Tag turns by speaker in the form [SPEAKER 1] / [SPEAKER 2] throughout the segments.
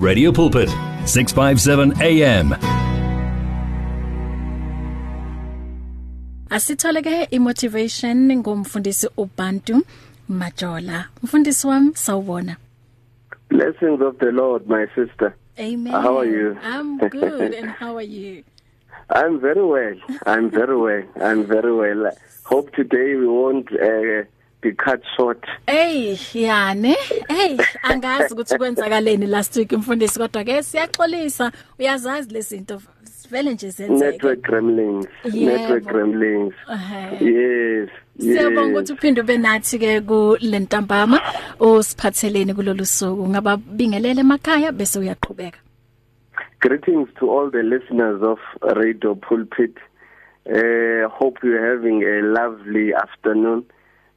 [SPEAKER 1] Radio Pulpit 657 AM
[SPEAKER 2] Asithole ke imotivation ngomfundisi uBantu Majola. Mfundisi wami sawubona.
[SPEAKER 3] Blessings of the Lord my sister.
[SPEAKER 2] Amen.
[SPEAKER 3] How are you?
[SPEAKER 2] I'm good and how are you?
[SPEAKER 3] I'm very well. I'm very well. I'm very well. Hope today we won't uh, be cut short.
[SPEAKER 2] Hey, yani. Hey, angazi ukuthi kwenzakaleni last week mfundisi kodwa ke siyaxolisa. Uyazazi lezinto vele nje zenzeke.
[SPEAKER 3] Network gremlins.
[SPEAKER 2] Yebo.
[SPEAKER 3] Network gremlins.
[SPEAKER 2] Ehhe.
[SPEAKER 3] Yes.
[SPEAKER 2] Siyabonga
[SPEAKER 3] yes.
[SPEAKER 2] ukuthi uphinde ube nathi ke ku lentambama osiphatheleni kulolu suku ngaba bingelele emakhaya bese uyaqhubeka.
[SPEAKER 3] Greetings to all the listeners of Radio Pulpit. Uh, hope you're having a lovely afternoon.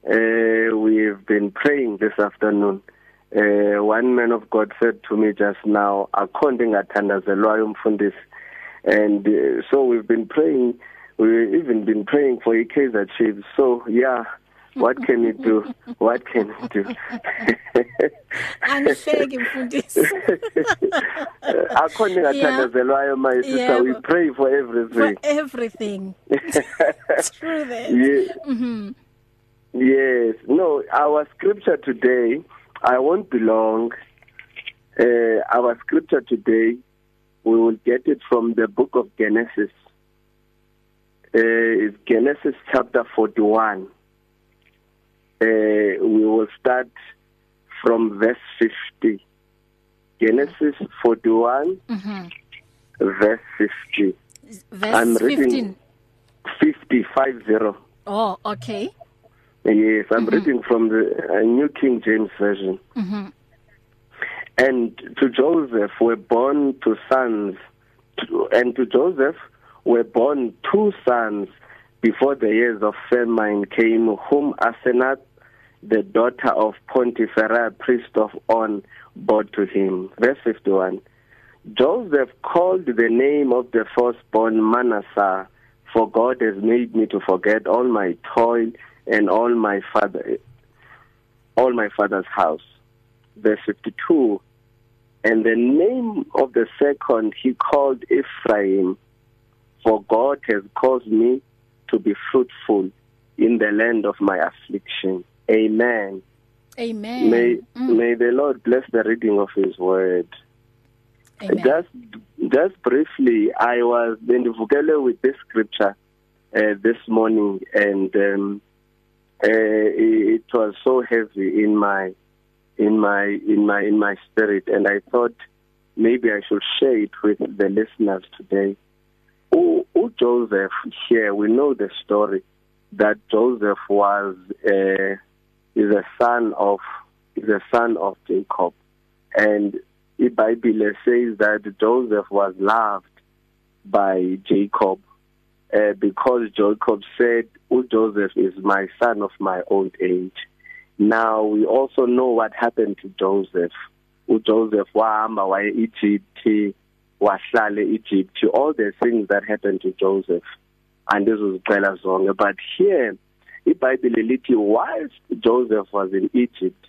[SPEAKER 3] Uh, we've been praying this afternoon. Uh, one man of God said to me just now, "Akhonde ngathandazelwayo umfundisi." And uh, so we've been praying. We've even been praying for Ikaizer Chiefs. So yeah, what can you do? What can you do?
[SPEAKER 2] Angihleki mfundisi.
[SPEAKER 3] akhona ngathandazelwayo my sister we pray for
[SPEAKER 2] For
[SPEAKER 3] everything
[SPEAKER 2] everything. True that.
[SPEAKER 3] yeah.
[SPEAKER 2] Mhm.
[SPEAKER 3] yes no our scripture today i won't be long uh, our scripture today we will get it from the book of genesis uh, it's genesis chapter 41 uh, we will start from verse 50 genesis 41
[SPEAKER 2] Mhm.
[SPEAKER 3] verse 50
[SPEAKER 2] Verse
[SPEAKER 3] I'm reading
[SPEAKER 2] 15.
[SPEAKER 3] 50 50
[SPEAKER 2] Oh, okay.
[SPEAKER 3] Yes i'm reading from the uh, new king james version.
[SPEAKER 2] Mhm.
[SPEAKER 3] and to joseph were born two sons to, and to joseph were born two sons before the years of famine came whom asenath the daughter of Pontiphera priest of On bore to him. Verse 51 Joseph called the name of the firstborn Manasseh for God has made me to forget all my toil and all my father all my father's house verse 52 and the name of the second he called Ephraim for God has caused me to be fruitful in the land of my affliction amen
[SPEAKER 2] Amen.
[SPEAKER 3] may
[SPEAKER 2] Mm.
[SPEAKER 3] may the lord bless the reading of his word
[SPEAKER 2] Amen.
[SPEAKER 3] just just briefly i was bendivukele with this scripture uh, this morning and um uh, it, it was so heavy in my in my in my in my spirit and i thought maybe i should share it with the listeners today. U, U Joseph here we know the story that Joseph was uh, is a son of is a son of Jacob. And the Bible says that Joseph was loved by Jacob. Uh, because Jacob said oh Joseph is my son of my old age. Now we also know what happened to Joseph. uJoseph wahamba waye Egypt wahlala eEgypt all the things that happened to Joseph andizozicela zonke but here iBhayibheli lithi whilst Joseph was in Egypt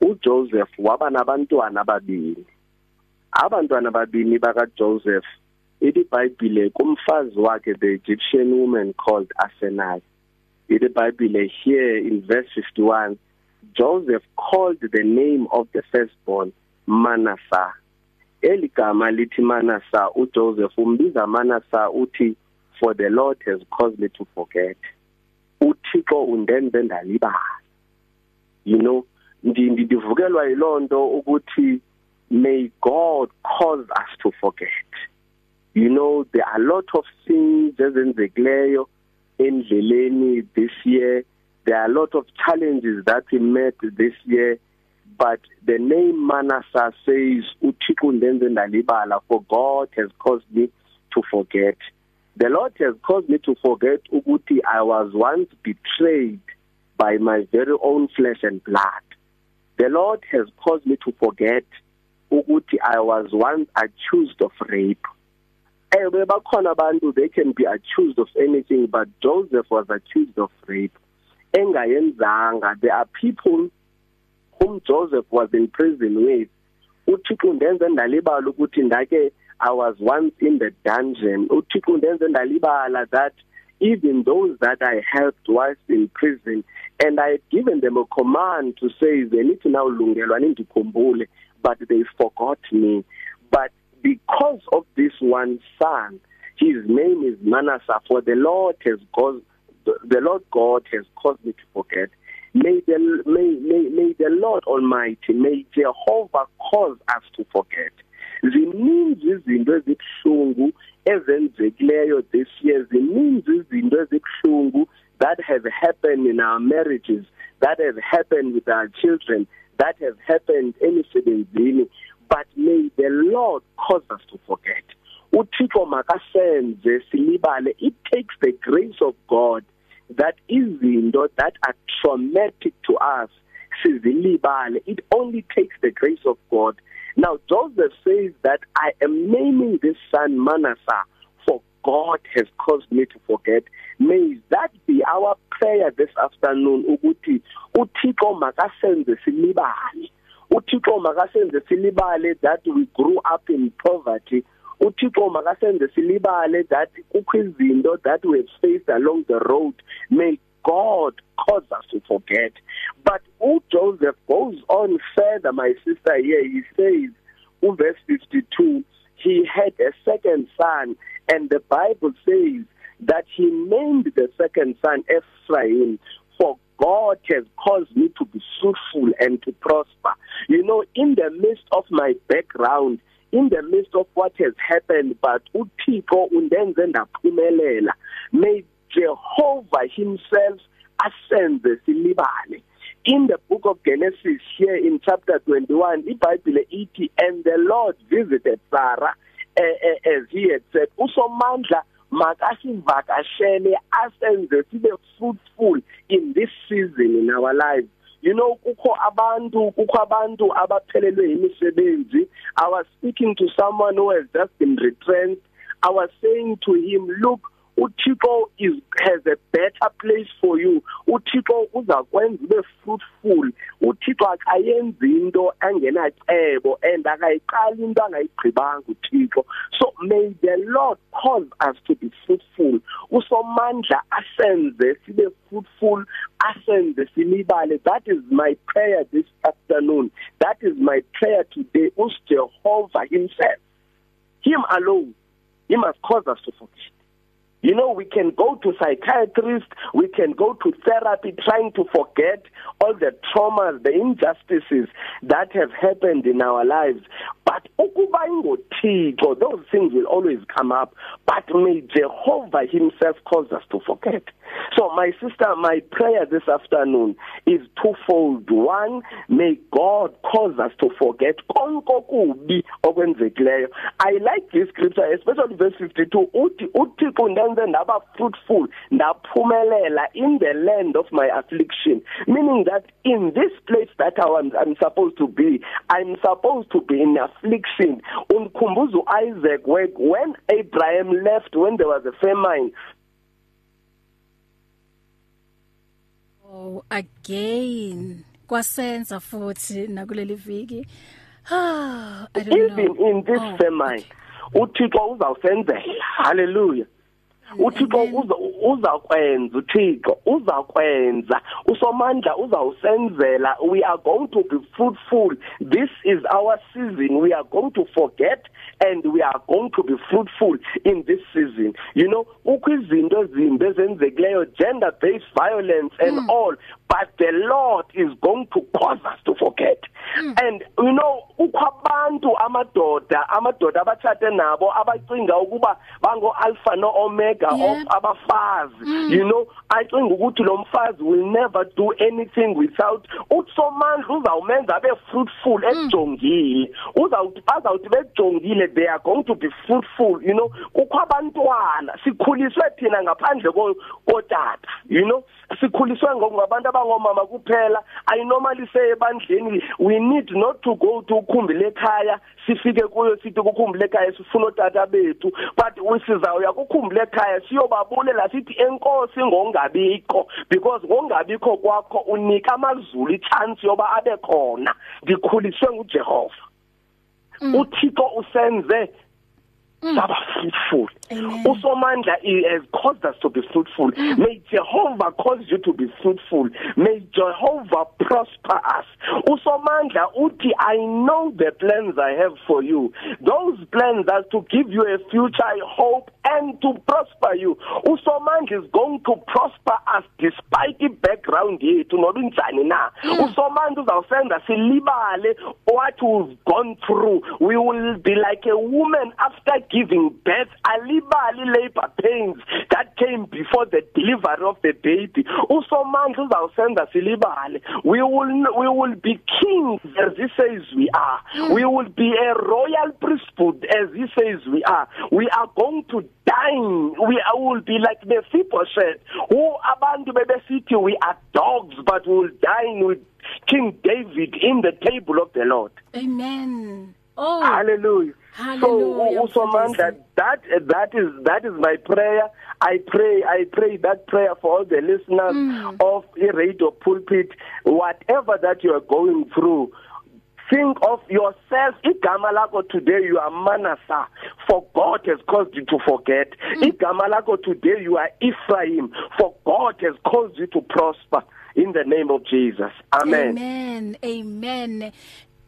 [SPEAKER 3] uJoseph waba nabantwana ababili abantwana ababili baka Joseph ithi iBhayibheli kumfazi wakhe the Egyptian woman called Asenath ithi iBhayibheli here in verse 51 Joseph called the name of the firstborn Manasseh. Eligama lithi Manasseh uJoseph umbiza Manasseh uthi for the Lord has caused me to forget. uThixo undenze ndalibala. You know ndi ndivukelwa yilonto ukuthi may God cause us to forget. You know there are a lot of things ezenzekileyo endleleni this year. There are a lot of challenges that we met this year but the name Manasseh says uThixo undenze ndalibala for God has caused me to forget. The Lord has caused me to forget ukuthi I was once betrayed by my very own flesh and blood. The Lord has caused me to forget ukuthi I was once accused of rape. Ewe bakhona abantu they can be accused of anything but Joseph was accused of rape engayenzanga. There are people whom Joseph was in prison with uthixo undenze ndalibala ukuthi ndake I was once in the dungeon. uthixo undenze ndalibala that even those that I helped whilst in prison and I had given them a command to say they need to now lungelwa nindikhumbule but they forgot me. But because of this one son his name is Manasseh for the Lord has caused the Lord God has caused me to forget. May the may may, may the Lord almighty may Jehovah cause us to forget. Ziningi izinto ezikuhlungu ezenzekileyo this year. Ziningi izinto ezikuhlungu that have happened in our marriages that have happened with our children that have happened emisebenzini. But may the lord cause us to forget. Uthixo makasenze silibale it takes the grace of god that izinto that are traumatic to us sizilibale. It only takes the grace of god. Now joseph says that i am naming this son manasseh for god has caused me to forget. May that be our prayer this afternoon ukuthi uthixo makasenze silibale uthixo makasenze silibale that we grew up in poverty. uthixo makasenze silibale that kukho izinto that we have faced along the road. May God cause us to forget. But uJoseph goes on further my sister here he says in verse 52 he had a second son and the bible says that he named the second son Ephraim for God has caused me to be fruitful and to prosper. You know in the midst of my background in the midst of what has happened but uThixo undenze ndaphumelela. May Jehovah himself asenze silibale in the book of Genesis here in chapter 21 iBhayibhile ithi and the Lord visited Sarah uh, as he had said usomandla makasivakashele asenze sibe fruitful in this season in our lives. You know kukho abantu kukho abantu abaphelelwe imisebenzi i was speaking to someone who has just been retrenched. I was saying to him look uThixo is has a better place for you. uThixo uzakwenza ube fruitful. uThixo akayenzi into engenacebo and akayiqali into angayigqibanga uThixo. So may the lord cause us to be fruitful. Usomandla asenze sibe fruitful asenze simibale. That is my prayer this afternoon. That is my prayer today. Us Jehovah himself. Him alone. He must cause us to forget. You know, we can go to psychiatrists, we can go to therapy trying to forget all the traumas, the injustices that have happened in our lives. But ukuba ingothixo, those things will always come up. But may Jehovah himself cause us to forget. So my sister, my prayer this afternoon is twofold. One, may God cause us to forget konke okubi okwenzekileyo. I like this scripture especially verse 52 uthi uThixo ndenze ndaba fruitful ndaphumelela in the land of my affliction. Meaning that in this place that I am I'm supposed to be I'm supposed to be in affliction. Umkhumbuzo Isaac when Abraham left when there was a famine.
[SPEAKER 2] Oh again kwasenza futhi nakuleli viki. Ah I don't
[SPEAKER 3] even
[SPEAKER 2] know.
[SPEAKER 3] even in this
[SPEAKER 2] oh,
[SPEAKER 3] famine uThixo uzawusenzela. Hallelujah. Uthixo uza uzakwenza uthixo uzakwenza. Usomandla uzawusenzela. We are going to be fruitful. This is our season. We are going to forget and we are going to be fruitful in this season. You know kukho izinto ezimbi ezenzekileyo gender based violence and mm. all but the lord is going to cause us to forget. Mm. and you know amadoda amadoda abathathe nabo abacinga ukuba bango alpha no omega yeah. of abafazi mm. you know acinga ukuthi lo mfazi will never do anything without utsomandla uzawumenza abe fruitful mm. ejongile uzawuthi bazawuthi bejongile they are going to be fruitful you know kukho abantwana sikhuliswe thina ngaphandle kotata you know sikhuliswe ngabantu abangomama kuphela. I normally say ebandleni we need not to go to ukhumbule ekhaya sifike kuyo sithi ukukhumbule ekhaya sifuna otata bethu. But usizawuya ukukhumbule ekhaya siyobabulela sithi enkosi ngongabikho because ngongabikho kwakho unika amazulu ichance yoba abe khona. Ngikhuliswe nguJehova. Uthixo usenze saba fruitful. Usomandla has caused us to be fruitful. May jehovah cause you to be fruitful. May jehovah prosper us. Usomandla uthi i know the plans i have for you. Those plans are to give you a future I hope and to prosper you. Usomandla is going to prosper us despite the background yethu noba injani na. Usomandla uzawusenda silibale what we've gone through. We will be like a woman after giving birth alibali labor pains that came before the delivery of the baby. Usomandla uzawusenda silibale. We will we will be kings as he says we are. Mm. we will be a royal priesthood as he says we are. We are going to dine. We will be like Mephibosheth who abantu bebesithi we are dogs but we will dine with King David in the table of the Lord.
[SPEAKER 2] Amen. Oh.
[SPEAKER 3] Hallelujah.
[SPEAKER 2] Hallelujah.
[SPEAKER 3] So usomandla that that is that is my prayer. I pray I pray that prayer for all the listeners mm. of the radio pulpit. Whatever that you are going through think of yourself. Igama lakho today you are manasa. For God has caused you to forget. Mm. igama lakho today you are Ephraim. For God has caused you to prosper. In the name of Jesus. Amen.
[SPEAKER 2] Amen. Amen.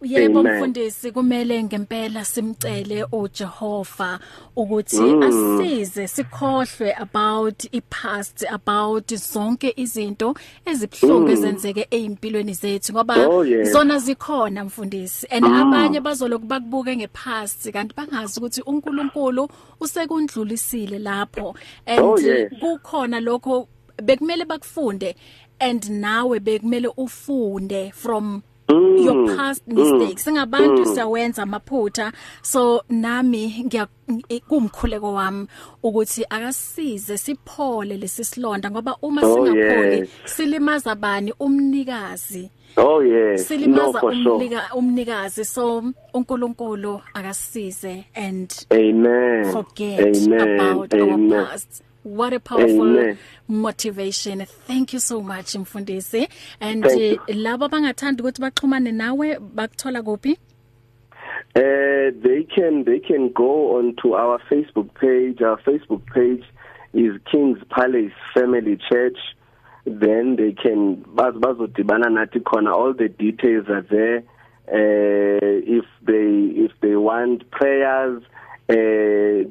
[SPEAKER 2] Yebo mfundisi kumele ngempela simcele uJehova ukuthi mm. asize sikhohlwe about ipast about zonke izinto ezibhlungu mm. ezenzeke ezimpilweni zethu ngoba
[SPEAKER 3] oh,
[SPEAKER 2] zona zikhona mfundisi and mm. abanye bazoloku bakubuke ngepast kanti bangazi ukuthi uNkulunkulu usekundlulisile lapho and
[SPEAKER 3] oh,
[SPEAKER 2] kukhona lokho bekumele bakufunde and nawe bekumele ufunde from mm, your past mistakes. Singabantu mm, siyawenza amaphutha. So nami ngiya kumkhuleko wami ukuthi akasize siphole lesisilonda ngoba uma
[SPEAKER 3] oh,
[SPEAKER 2] singapholi
[SPEAKER 3] yes.
[SPEAKER 2] silimaza bani? Umnikazi.
[SPEAKER 3] Oh yes.
[SPEAKER 2] Silimaza
[SPEAKER 3] no,
[SPEAKER 2] umnika sure. umnikazi. So uNkulunkulu akasize and
[SPEAKER 3] amen.
[SPEAKER 2] forget
[SPEAKER 3] amen.
[SPEAKER 2] about
[SPEAKER 3] amen.
[SPEAKER 2] our past. What a powerful
[SPEAKER 3] Amen.
[SPEAKER 2] motivation thank you so much mfundisi and
[SPEAKER 3] Thank
[SPEAKER 2] uh, labo abangathanda ukuthi baxhumane nawe bakuthola kuphi
[SPEAKER 3] Uh, they can they can go on to our Facebook page. Our Facebook page is King's Palace Family Church. Then they can bazodibana nathi khona all the details are there. Uh, if they if they want prayers, uh,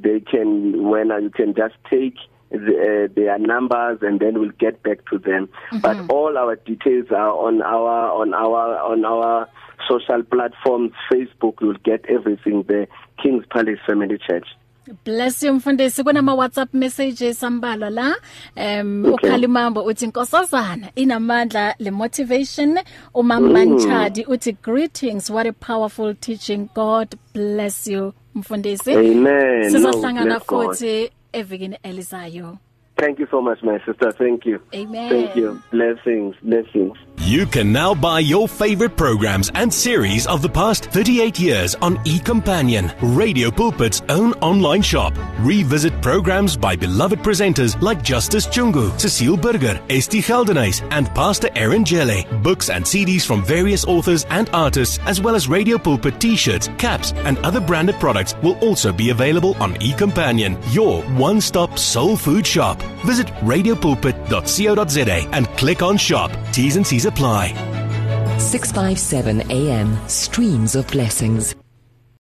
[SPEAKER 3] they can when you can just take the, uh, their numbers and then we'll get back to them. Mm-hmm. But all our details are on our on our on our social platforms Facebook. You'll get everything there. King's Palace Family Church.
[SPEAKER 2] Bless you mfundisi. Kunama WhatsApp messages ambalwa la. Um okay. ukhalimambo uthi inkosazana inamandla le motivation. Umambanchadi mm. uthi greetings what a powerful teaching. God bless you mfundisi.
[SPEAKER 3] Amen.
[SPEAKER 2] Sizohlangana no, futhi evikini elizayo.
[SPEAKER 3] Thank you so much, my sister. Thank you.
[SPEAKER 2] Amen.
[SPEAKER 3] Thank you. Blessings. Blessings.
[SPEAKER 1] You can now buy your favorite programs and series of the past 38 years on eCompanion, Radio Pulpit's own online shop. Revisit programs by beloved presenters like Justice Chungu, Cecile Burger, Esti Geldenhuys, and Pastor Aaron Jelle. Books and CDs from various authors and artists, as well as Radio Pulpit t-shirts, caps, and other branded products will also be available on eCompanion, your one-stop soul food shop. Visit radiopulpit.co.za and click on shop. T's and C's apply.
[SPEAKER 4] 657 AM streams of blessings